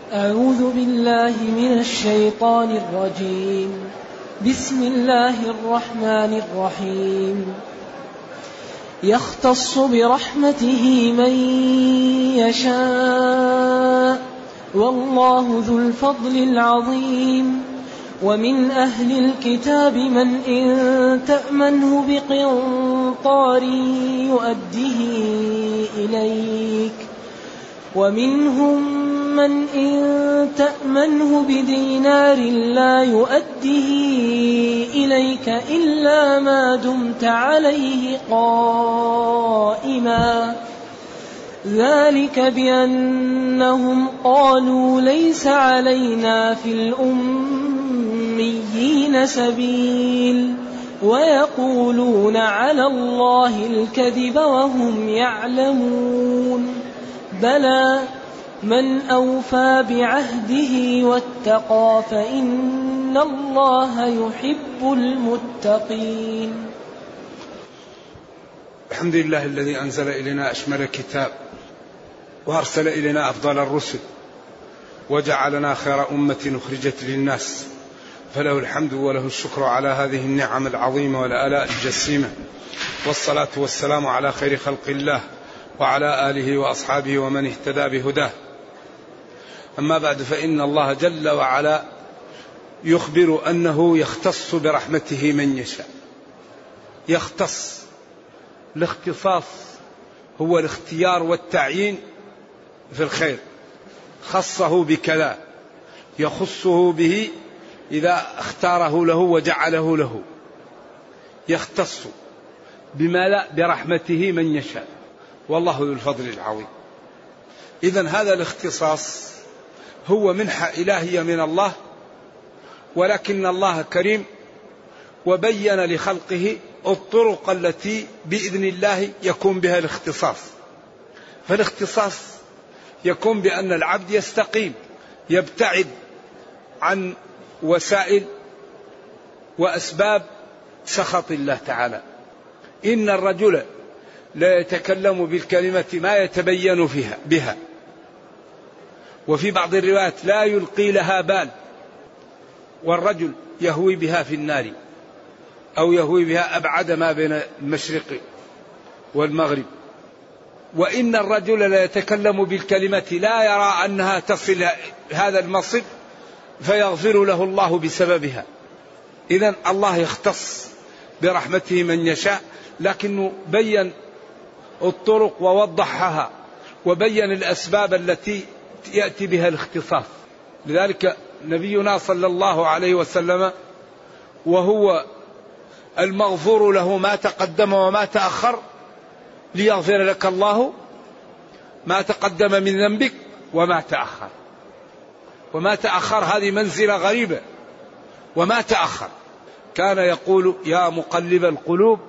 أعوذ بالله من الشيطان الرجيم. بسم الله الرحمن الرحيم. يختص برحمته من يشاء. والله ذو الفضل العظيم. ومن أهل الكتاب من إن تأمنه بقنطار يؤده إليك. ومنهم من إن تأمنه بدينار لا يؤده إليك إلا ما دمت عليه قائما. ذلك بأنهم قالوا ليس علينا في الأميين سبيل ويقولون على الله الكذب وهم يعلمون. بلى من أوفى بعهده واتقى فإن الله يحب المتقين. الحمد لله الذي أنزل إلينا أشمل كتاب وأرسل إلينا أفضل الرسل وجعلنا خير أمة أخرجت للناس فله الحمد وله الشكر على هذه النعم العظيمة والآلاء الجسيمة والصلاة والسلام على خير خلق الله وعلى آله وأصحابه ومن اهتدى بهداه. أما بعد فإن الله جل وعلا يخبر أنه يختص برحمته من يشاء. يختص الاختصاص هو الاختيار والتعيين في الخير. خصه بكذا يخصه به إذا اختاره له وجعله له. يختص بما لا برحمته من يشاء. والله ذو الفضل العظيم. إذا هذا الاختصاص هو منحة إلهية من الله ولكن الله كريم وبين لخلقه الطرق التي بإذن الله يكون بها الاختصاص. فالاختصاص يكون بأن العبد يستقيم يبتعد عن وسائل وأسباب سخط الله تعالى. إن الرجل لا يتكلم بالكلمة ما يتبين فيها بها. وفي بعض الروايات لا يلقي لها بال والرجل يهوي بها في النار أو يهوي بها أبعد ما بين المشرق والمغرب. وإن الرجل لا يتكلم بالكلمة لا يرى أنها تصل هذا المصب فيغفر له الله بسببها. إذا الله يختص برحمته من يشاء لكنه بين الطرق ووضحها وبين الأسباب التي يأتي بها الاختصاص لذلك نبينا صلى الله عليه وسلم وهو المغفور له ما تقدم وما تأخر ليغفر لك الله ما تقدم من ذنبك وما تأخر. وما تأخر هذه منزلة غريبة. وما تأخر. كان يقول يا مقلب القلوب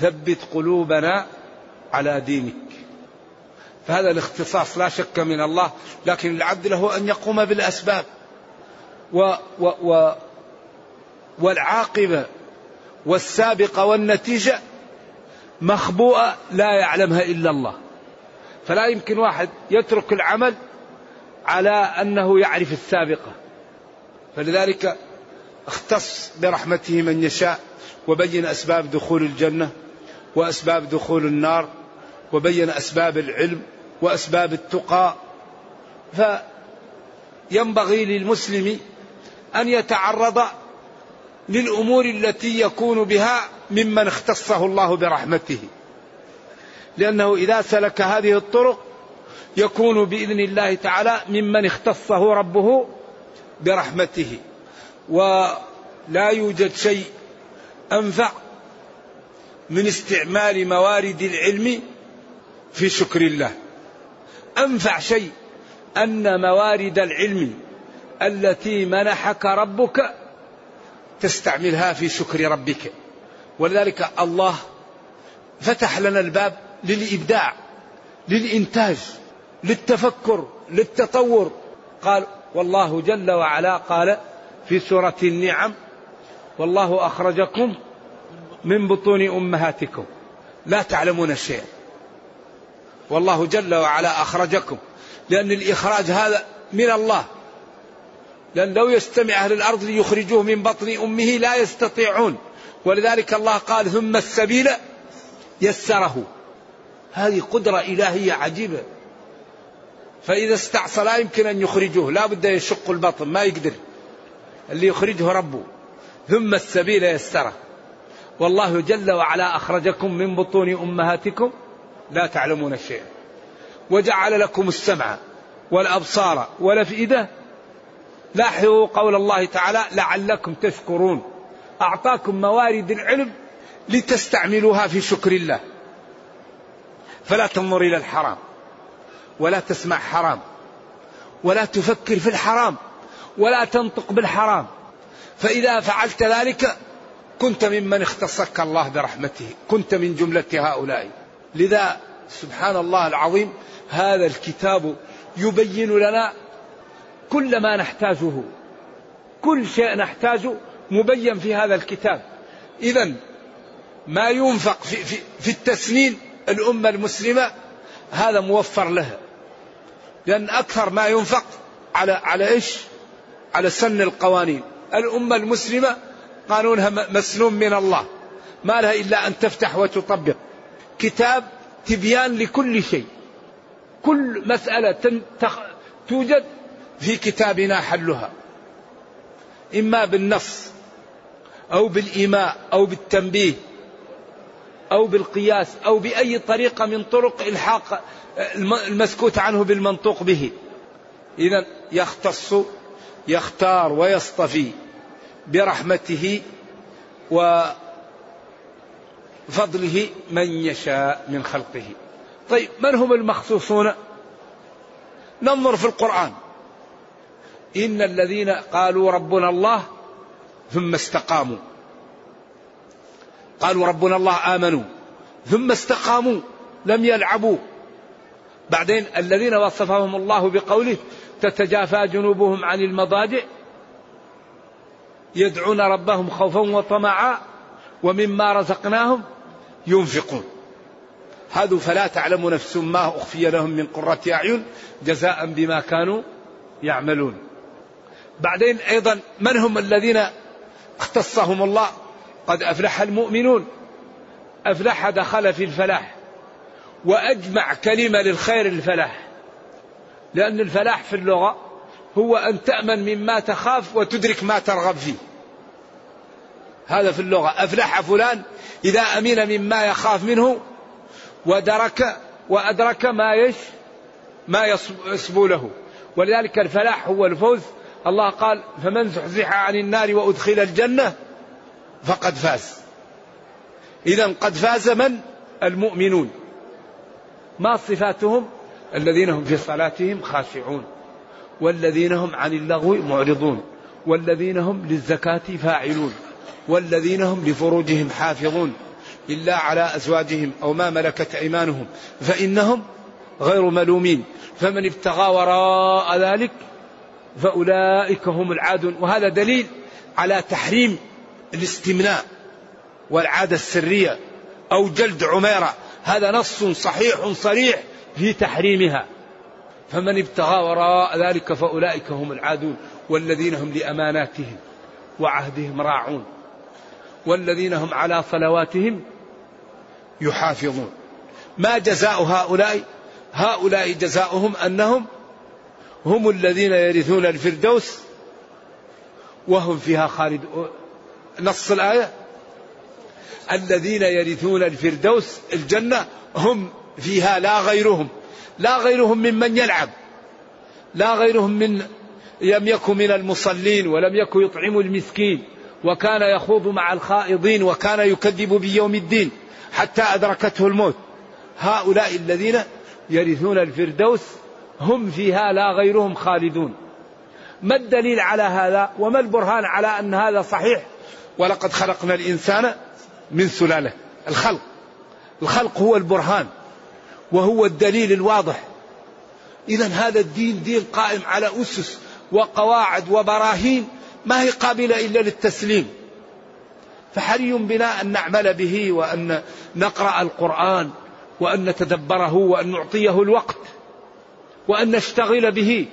ثبت قلوبنا على دينك. فهذا الاختصاص لا شك من الله لكن العبد له أن يقوم بالأسباب. و و و والعاقبة والسابقة والنتيجة مخبوءة لا يعلمها إلا الله. فلا يمكن واحد يترك العمل على أنه يعرف السابقة. فلذلك اختص برحمته من يشاء وبين أسباب دخول الجنة وأسباب دخول النار وبين أسباب العلم وأسباب التقى. فينبغي للمسلم أن يتعرض للأمور التي يكون بها ممن اختصه الله برحمته. لأنه إذا سلك هذه الطرق يكون بإذن الله تعالى ممن اختصه ربه برحمته. ولا يوجد شيء أنفع من استعمال موارد العلم في شكر الله. أنفع شيء أن موارد العلم التي منحك ربك تستعملها في شكر ربك. ولذلك الله فتح لنا الباب للإبداع للإنتاج للتفكر للتطور. قال والله جل وعلا قال في سورة النعم والله أخرجكم من بطون أمهاتكم. لا تعلمون شيئا. والله جل وعلا أخرجكم. لأن الإخراج هذا من الله. لأن لو يستمع أهل الأرض ليخرجوه من بطن أمه لا يستطيعون. ولذلك الله قال ثم السبيل يسره. هذه قدرة إلهية عجيبة. فإذا استعصى لا يمكن أن يخرجوه. لا بد يشق البطن ما يقدر. اللي يخرجه ربه. ثم السبيل يسره. والله جل وعلا أخرجكم من بطون أمهاتكم لا تعلمون شيئا. وجعل لكم السمع والأبصار والأفئدة. لاحظوا قول الله تعالى لعلكم تشكرون. أعطاكم موارد العلم لتستعملوها في شكر الله. فلا تنظر إلى الحرام. ولا تسمع حرام. ولا تفكر في الحرام. ولا تنطق بالحرام. فإذا فعلت ذلك كنت ممن اختصك الله برحمته. كنت من جملة هؤلاء. لذا سبحان الله العظيم هذا الكتاب يبين لنا كل ما نحتاجه. كل شيء نحتاجه مبين في هذا الكتاب. إذا ما ينفق في, في, في التسنين الأمة المسلمة هذا موفر لها. لأن أكثر ما ينفق على على إيش؟ على سن القوانين. الأمة المسلمة قانونها مسنون من الله. ما لها إلا أن تفتح وتطبق. كتاب تبيان لكل شيء. كل مسألة توجد في كتابنا حلها. إما بالنص أو بالإيماء أو بالتنبيه أو بالقياس أو بأي طريقة من طرق إلحاق المسكوت عنه بالمنطوق به. إذا يختص يختار ويصطفي برحمته وفضله من يشاء من خلقه. طيب من هم المخصوصون؟ ننظر في القرآن. إن الذين قالوا ربنا الله ثم استقاموا. قالوا ربنا الله آمنوا ثم استقاموا لم يلعبوا. بعدين الذين وصفهم الله بقوله تتجافى جنوبهم عن المضاجع يدعون ربهم خوفا وطمعا ومما رزقناهم ينفقون. هذا فلا تعلم نفس ما أخفي لهم من قرة أعين جزاء بما كانوا يعملون. بعدين أيضا من هم الذين اختصهم الله؟ قد أفلح المؤمنون. أفلح دخل في الفلاح وأجمع كلمة للخير الفلاح. لأن الفلاح في اللغة هو أن تأمن مما تخاف وتدرك ما ترغب فيه. هذا في اللغة. أفلح فلان إذا أمن مما يخاف منه ودرك وأدرك ما يش ما يصبو له. ولذلك الفلاح هو الفوز. الله قال فمن زحزح عن النار وأدخل الجنة فقد فاز. إذا قد فاز من؟ المؤمنون. ما صفاتهم؟ الذين هم في صلاتهم خاشعون والذين هم عن اللغو معرضون والذين هم للزكاة فاعلون والذين هم لفروجهم حافظون إلا على أزواجهم أو ما ملكت أيمانهم فإنهم غير ملومين. فمن ابتغى وراء ذلك فأولئك هم العادون. وهذا دليل على تحريم الاستمناء والعادة السرية أو جلد عميرة. هذا نص صحيح صريح في تحريمها. فمن ابتغى وراء ذلك فأولئك هم العادون والذين هم لأماناتهم وعهدهم راعون والذين هم على صلواتهم يحافظون. ما جزاء هؤلاء؟ هؤلاء جزاؤهم أنهم هم الذين يرثون الفردوس وهم فيها خالدون نص الآية؟ الذين يرثون الفردوس الجنة هم فيها لا غيرهم لا غيرهم ممن يلعب لا غيرهم من لم يكن من المصلين ولم يكن يطعم المسكين وكان يخوض مع الخائضين وكان يكذب بيوم الدين حتى أدركته الموت. هؤلاء الذين يرثون الفردوس هم فيها لا غيرهم خالدون. ما الدليل على هذا؟ وما البرهان على أن هذا صحيح؟ ولقد خلقنا الإنسان من سلالة الخلق. الخلق هو البرهان. وهو الدليل الواضح. إذا هذا الدين دين قائم على أسس وقواعد وبراهين ما هي قابلة إلا للتسليم. فحري بنا أن نعمل به وأن نقرأ القرآن وأن نتدبره وأن نعطيه الوقت وأن نشتغل به.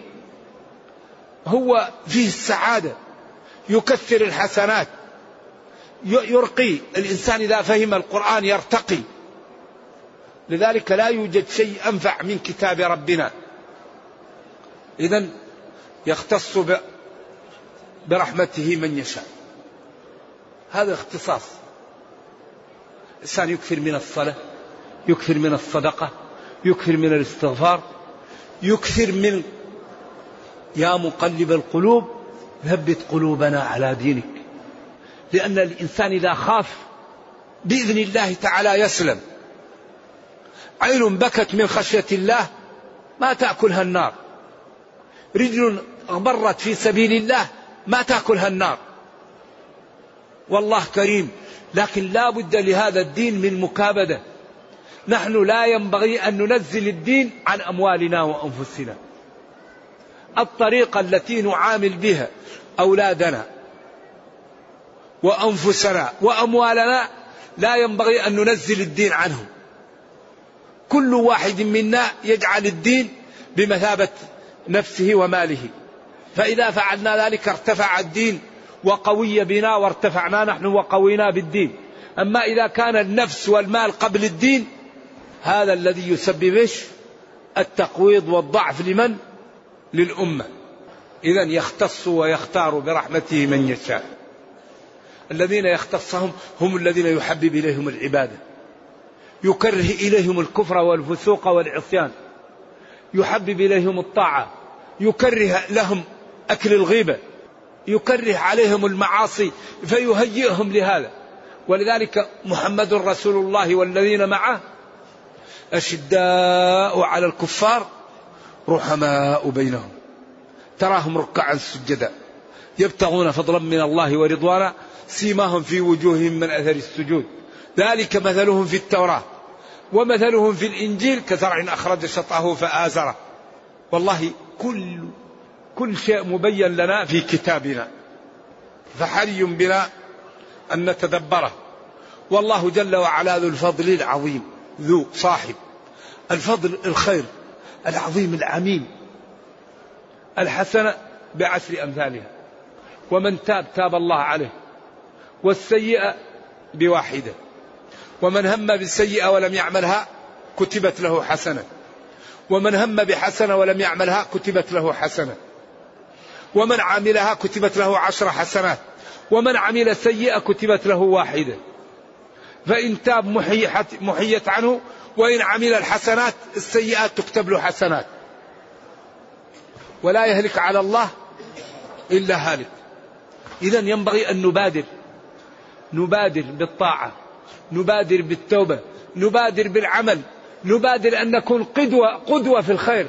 هو فيه السعادة يكثر الحسنات يرقي الإنسان إذا فهم القرآن يرتقي. لذلك لا يوجد شيء أنفع من كتاب ربنا. إذا يختص برحمته من يشاء. هذا اختصاص. الإنسان يكثر من الصلاة يكثر من الصدقة يكثر من الاستغفار يكثر من يا مقلب القلوب ثبت قلوبنا على دينك. لأن الإنسان إذا خاف بإذن الله تعالى يسلم. عين بكت من خشية الله ما تأكلها النار. رجل غبرت في سبيل الله ما تأكلها النار. والله كريم لكن لا بد لهذا الدين من مكابدة. نحن لا ينبغي أن ننزل الدين عن أموالنا وأنفسنا. الطريقة التي نعامل بها أولادنا وأنفسنا وأموالنا لا ينبغي أن ننزل الدين عنهم. كل واحد منا يجعل الدين بمثابة نفسه وماله. فإذا فعلنا ذلك ارتفع الدين وقوي بنا وارتفعنا نحن وقوينا بالدين. أما إذا كان النفس والمال قبل الدين هذا الذي يسبب التقويض والضعف لمن؟ للأمة. إذا يختص ويختار برحمته من يشاء. الذين يختصهم هم الذين يحبب إليهم العبادة. يكره إليهم الكفر والفسوق والعصيان. يحبب إليهم الطاعة. يكره لهم أكل الغيبة. يكره عليهم المعاصي. فيهيئهم لهذا. ولذلك محمد رسول الله والذين معه أشداء على الكفار رحماء بينهم. تراهم ركعا سجدا. يبتغون فضلا من الله ورضوانا. سيماهم في وجوههم من أثر السجود. ذلك مثلهم في التوراة. ومثلهم في الإنجيل كزرع أخرج شطأه فآزره. والله كل كل شيء مبين لنا في كتابنا. فحري بنا أن نتدبره. والله جل وعلا ذو الفضل العظيم ذو صاحب. الفضل الخير العظيم العميم الحسنة بعشر أمثالها. ومن تاب تاب الله عليه. والسيئة بواحدة. ومن هم بالسيئة ولم يعملها كتبت له حسنة. ومن هم بحسنة ولم يعملها كتبت له حسنة. ومن عملها كتبت له عشر حسنات ومن عمل سيئة كتبت له واحدة. فإن تاب محيت عنه وإن عمل الحسنات السيئات تكتب له حسنات. ولا يهلك على الله إلا هالك. إذا ينبغي أن نبادر. نبادر بالطاعة. نبادر بالتوبة نبادر بالعمل نبادر أن نكون قدوة قدوة في الخير.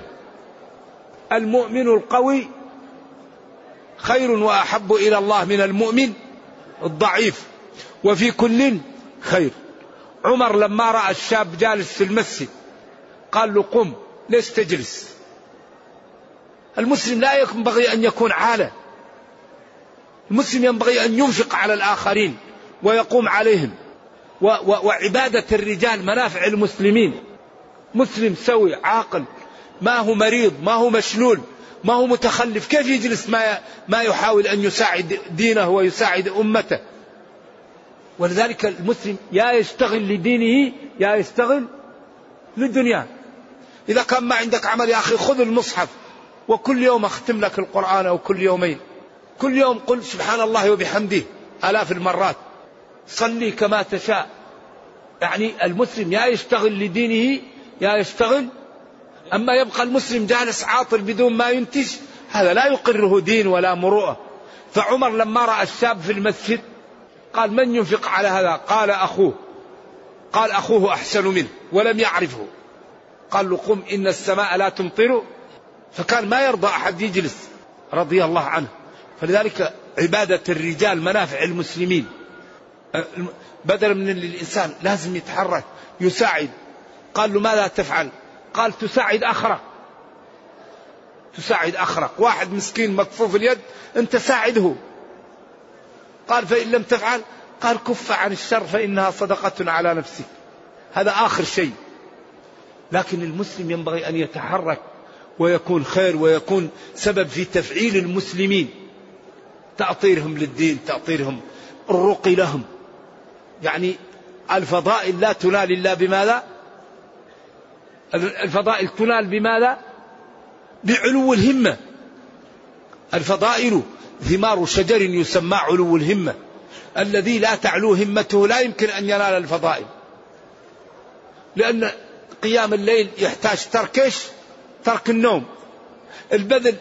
المؤمن القوي خير وأحب إلى الله من المؤمن الضعيف وفي كل خير. عمر لما رأى الشاب جالس في المسجد قال له قم ليش تجلس؟ المسلم لا ينبغي أن يكون عالة. المسلم ينبغي أن ينفق على الآخرين ويقوم عليهم. و وعبادة الرجال منافع المسلمين. مسلم سوي عاقل. ما هو مريض ما هو مشلول ما هو متخلف. كيف يجلس ما ما يحاول أن يساعد دينه ويساعد أمته؟ ولذلك المسلم يا يشتغل لدينه يا يشتغل للدنيا. إذا كان ما عندك عمل يا أخي خذ المصحف. وكل يوم أختم لك القرآن أو كل يومين. كل يوم قل سبحان الله وبحمده آلاف المرات. صلي كما تشاء. يعني المسلم يا يشتغل لدينه يا يشتغل. أما يبقى المسلم جالس عاطل بدون ما ينتج هذا لا يقره دين ولا مروءة. فعمر لما رأى الشاب في المسجد قال من ينفق على هذا؟ قال أخوه. قال أخوه أحسن منه ولم يعرفه. قال له قم إن السماء لا تمطر. فكان ما يرضى أحد يجلس رضي الله عنه. فلذلك عبادة الرجال منافع المسلمين. بدل من الإنسان لازم يتحرك يساعد. قال له ماذا تفعل؟ قال تساعد أخرق تساعد أخرق واحد مسكين مكفوف اليد أنت ساعده. قال فإن لم تفعل قال كف عن الشر فإنها صدقة على نفسك. هذا آخر شيء. لكن المسلم ينبغي أن يتحرك ويكون خير ويكون سبب في تفعيل المسلمين. تأطيرهم للدين تأطيرهم الرقي لهم. يعني الفضائل لا تنال إلا بماذا؟ الفضائل تنال بماذا؟ بعلو الهمة. الفضائل ثمار شجر يسمى علو الهمة. الذي لا تعلو همته لا يمكن أن ينال الفضائل. لأن قيام الليل يحتاج تركش ترك النوم. البذل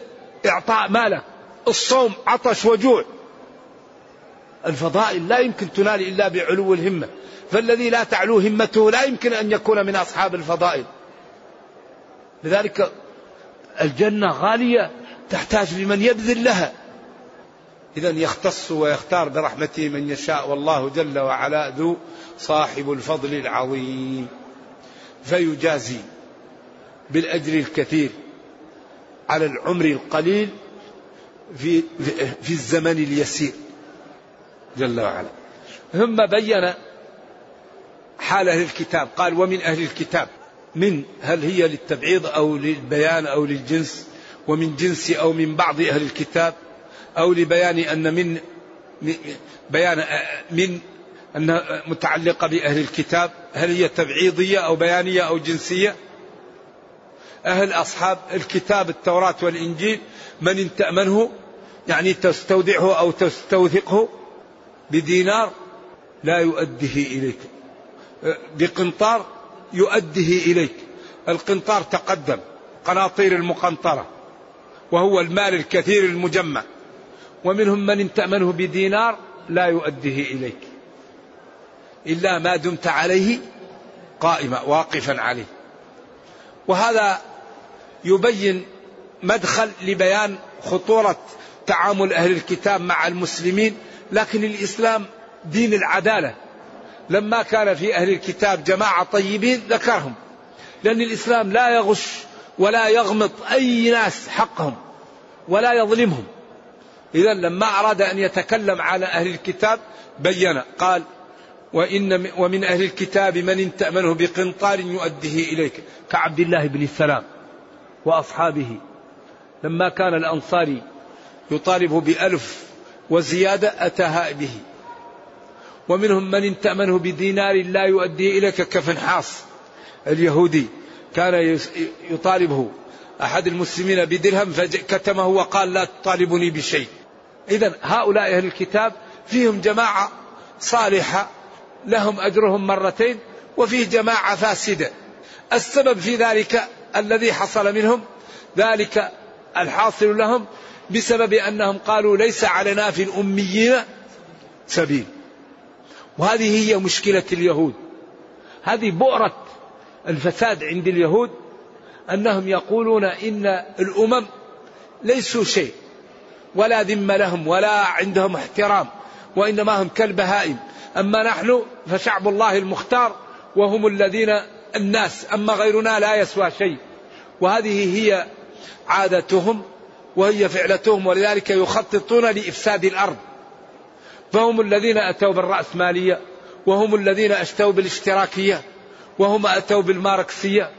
إعطاء مالك الصوم عطش وجوع. الفضائل لا يمكن تنال إلا بعلو الهمة. فالذي لا تعلو همته لا يمكن أن يكون من أصحاب الفضائل. لذلك الجنة غالية تحتاج لمن يبذل لها. إذا يختص ويختار برحمته من يشاء والله جل وعلا ذو صاحب الفضل العظيم. فيجازي بالأجر الكثير على العمر القليل في في الزمن اليسير. جل وعلا. ثم بين حال أهل الكتاب قال ومن أهل الكتاب من هل هي للتبعيض أو للبيان أو للجنس ومن جنس أو من بعض أهل الكتاب أو لبيان أن من بيان من أنها متعلقة بأهل الكتاب هل هي تبعيضية أو بيانية أو جنسية؟ أهل أصحاب الكتاب التوراة والإنجيل من تأمنه؟ يعني تستودعه أو تستوثقه؟ بدينار لا يؤديه إليك. بقنطار يؤديه إليك. القنطار تقدم قناطير المقنطرة وهو المال الكثير المجمع. ومنهم من تأمنه بدينار لا يؤديه إليك. إلا ما دمت عليه قائما واقفا عليه. وهذا يبين مدخل لبيان خطورة تعامل أهل الكتاب مع المسلمين لكن الإسلام دين العدالة. لما كان في أهل الكتاب جماعة طيبين ذكرهم. لأن الإسلام لا يغش ولا يغمط أي ناس حقهم ولا يظلمهم. إذا لما أراد أن يتكلم على أهل الكتاب بين قال وإن ومن أهل الكتاب من إن تأمنه بقنطار يؤديه إليك. كعبد الله بن السلام وأصحابه. لما كان الأنصاري يطالب بألف وزيادة أتاها به. ومنهم من إن تأمنه بدينار لا يؤدي إليك كفنحاص اليهودي كان يطالبه أحد المسلمين بدرهم فكتمه وقال لا تطالبني بشيء. إذا هؤلاء أهل الكتاب فيهم جماعة صالحة لهم أجرهم مرتين وفيه جماعة فاسدة. السبب في ذلك الذي حصل منهم ذلك الحاصل لهم بسبب أنهم قالوا ليس علينا في الأميين سبيل. وهذه هي مشكلة اليهود. هذه بؤرة الفساد عند اليهود أنهم يقولون إن الأمم ليسوا شيء ولا ذمة لهم ولا عندهم احترام وإنما هم كالبهائم. أما نحن فشعب الله المختار وهم الذين الناس أما غيرنا لا يسوى شيء. وهذه هي عادتهم وهي فعلتهم ولذلك يخططون لإفساد الأرض. فهم الذين أتوا بالرأسمالية وهم الذين أتوا بالاشتراكية وهم أتوا بالماركسية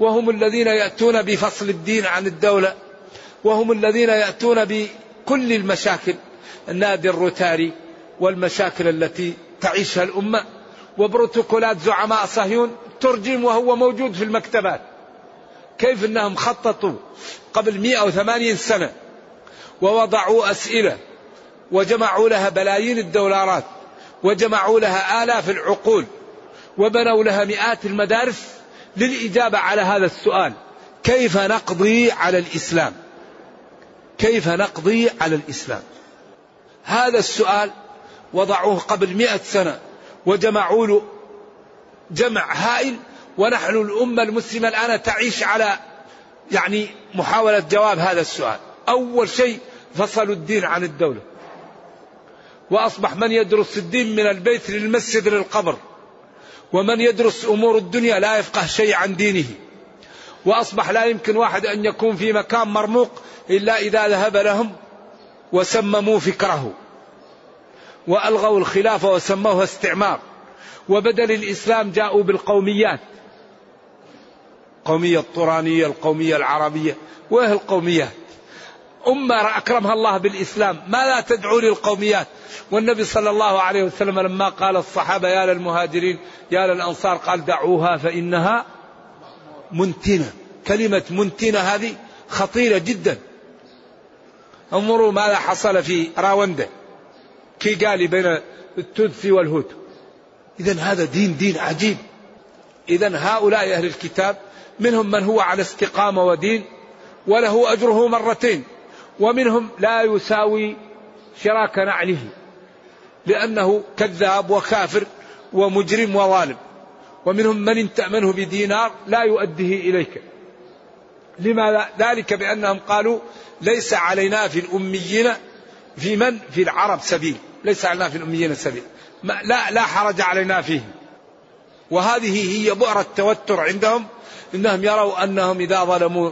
وهم الذين يأتون بفصل الدين عن الدولة وهم الذين يأتون بكل المشاكل. النادي الروتاري والمشاكل التي تعيشها الأمة. وبروتوكولات زعماء صهيون ترجم وهو موجود في المكتبات. كيف أنهم خططوا قبل 180 سنة ووضعوا أسئلة وجمعوا لها بلايين الدولارات وجمعوا لها آلاف العقول وبنوا لها مئات المدارس للإجابة على هذا السؤال. كيف نقضي على الإسلام؟ كيف نقضي على الإسلام؟ هذا السؤال وضعوه قبل مئة سنة وجمعوا له جمع هائل ونحن الأمة المسلمة الآن تعيش على يعني محاولة جواب هذا السؤال. أول شيء فصلوا الدين عن الدولة. وأصبح من يدرس الدين من البيت للمسجد للقبر. ومن يدرس أمور الدنيا لا يفقه شيء عن دينه. وأصبح لا يمكن واحد أن يكون في مكان مرموق إلا إذا ذهب لهم وسمموا فكره. وألغوا الخلافة وسموها استعمار. وبدل الإسلام جاءوا بالقوميات. القومية الطورانية القومية العربية. وإيه القوميات أمة أكرمها الله بالإسلام. ما لا تدعو للقوميات. والنبي صلى الله عليه وسلم لما قال الصحابة يا للمهاجرين يا للأنصار قال دعوها فإنها منتنة. كلمة منتنة هذه خطيرة جدا. انظروا ماذا حصل في راوندا. كيغالي بين التوتسي والهوتو إذا هذا دين دين عجيب. إذا هؤلاء أهل الكتاب منهم من هو على استقامة ودين وله أجره مرتين ومنهم لا يساوي شراك نعله لأنه كذاب وكافر ومجرم وظالم ومنهم من تأمنه بدينار لا يؤديه إليك. لماذا؟ ذلك بأنهم قالوا ليس علينا في الأميين في من؟ في العرب سبيل ليس علينا في الأميين سبيل لا لا حرج علينا فيه وهذه هي بؤرة التوتر عندهم إنهم يروا أنهم إذا ظلموا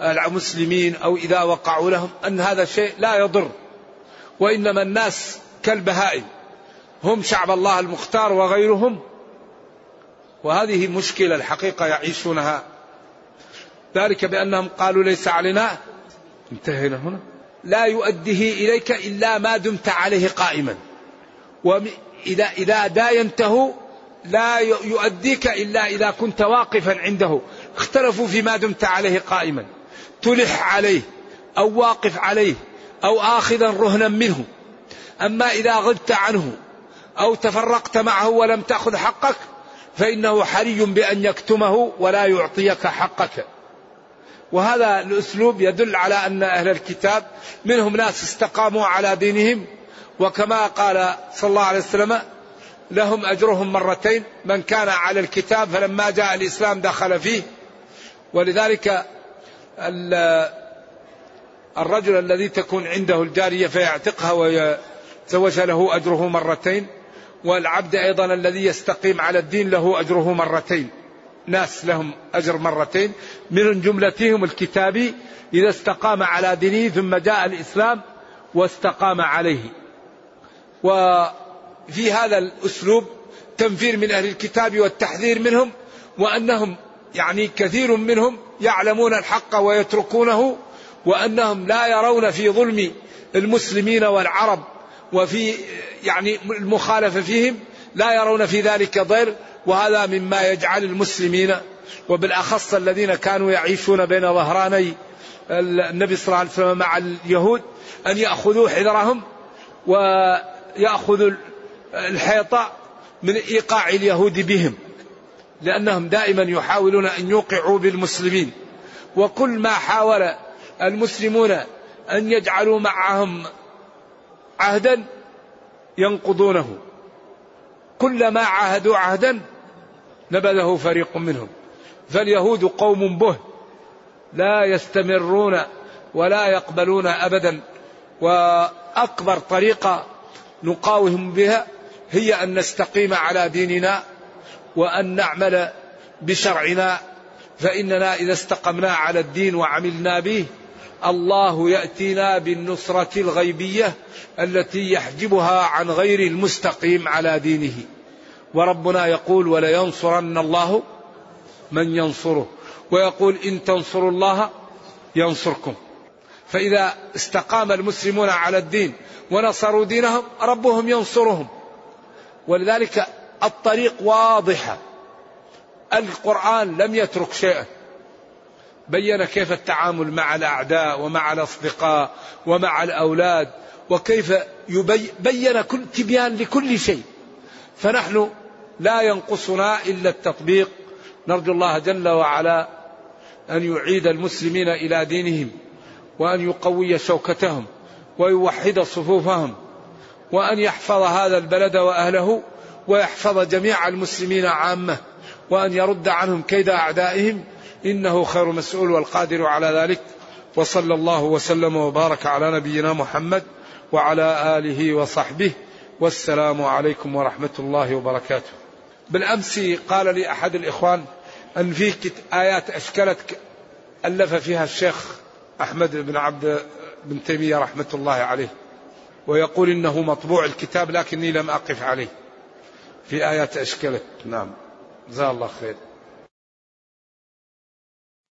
المسلمين أو إذا وقعوا لهم أن هذا الشيء لا يضر. وإنما الناس كالبهائم هم شعب الله المختار وغيرهم. وهذه مشكلة الحقيقة يعيشونها. ذلك بأنهم قالوا ليس علينا. انتهينا هنا. لا يؤديه إليك إلا ما دمت عليه قائما. وإذا إذا داينته لا يؤديك إلا إذا كنت واقفا عنده. اختلفوا فيما دمت عليه قائما. تلح عليه أو واقف عليه أو آخذا رهنا منه. أما إذا غبت عنه أو تفرقت معه ولم تأخذ حقك فإنه حري بأن يكتمه ولا يعطيك حقك. وهذا الأسلوب يدل على أن أهل الكتاب منهم ناس استقاموا على دينهم. وكما قال صلى الله عليه وسلم لهم أجرهم مرتين من كان على الكتاب فلما جاء الإسلام دخل فيه. ولذلك الرجل الذي تكون عنده الجارية فيعتقها ويتزوج له أجره مرتين والعبد أيضا الذي يستقيم على الدين له أجره مرتين. ناس لهم أجر مرتين. من جملتهم الكتابي إذا استقام على دينه ثم جاء الإسلام واستقام عليه. وفي هذا الأسلوب تنفير من أهل الكتاب والتحذير منهم وأنهم يعني كثير منهم يعلمون الحق ويتركونه وأنهم لا يرون في ظلم المسلمين والعرب وفي يعني المخالفة فيهم لا يرون في ذلك ضير وهذا مما يجعل المسلمين وبالأخص الذين كانوا يعيشون بين ظهراني النبي صلى الله عليه وسلم مع اليهود أن يأخذوا حذرهم ويأخذوا الحيطة من إيقاع اليهود بهم لأنهم دائما يحاولون أن يوقعوا بالمسلمين. وكل ما حاول المسلمون أن يجعلوا معهم عهدا ينقضونه. كلما عاهدوا عهدا نبذه فريق منهم. فاليهود قوم به لا يستمرون ولا يقبلون ابدا وأكبر طريقة نقاوم بها هي أن نستقيم على ديننا وأن نعمل بشرعنا فإننا إذا استقمنا على الدين وعملنا به الله يأتينا بالنصرة الغيبية التي يحجبها عن غير المستقيم على دينه. وربنا يقول ولينصرن الله من ينصره ويقول إن تنصروا الله ينصركم فإذا استقام المسلمون على الدين ونصروا دينهم ربهم ينصرهم. ولذلك الطريق واضحه القرآن لم يترك شيئا. بين كيف التعامل مع الأعداء ومع الأصدقاء ومع الأولاد وكيف بين كل تبيان لكل شيء. فنحن لا ينقصنا إلا التطبيق. نرجو الله جل وعلا أن يعيد المسلمين إلى دينهم وأن يقوي شوكتهم ويوحد صفوفهم. وأن يحفظ هذا البلد وأهله ويحفظ جميع المسلمين عامة وأن يرد عنهم كيد أعدائهم إنه خير مسؤول والقادر على ذلك وصلى الله وسلم وبارك على نبينا محمد وعلى آله وصحبه والسلام عليكم ورحمة الله وبركاته. بالأمس قال لي أحد الإخوان أن في آيات أشكلت ألف فيها الشيخ أحمد بن عبد بن تيمية رحمة الله عليه. ويقول إنه مطبوع الكتاب لكني لم أقف عليه. في آيات أشكلت، نعم. جزاه الله خير.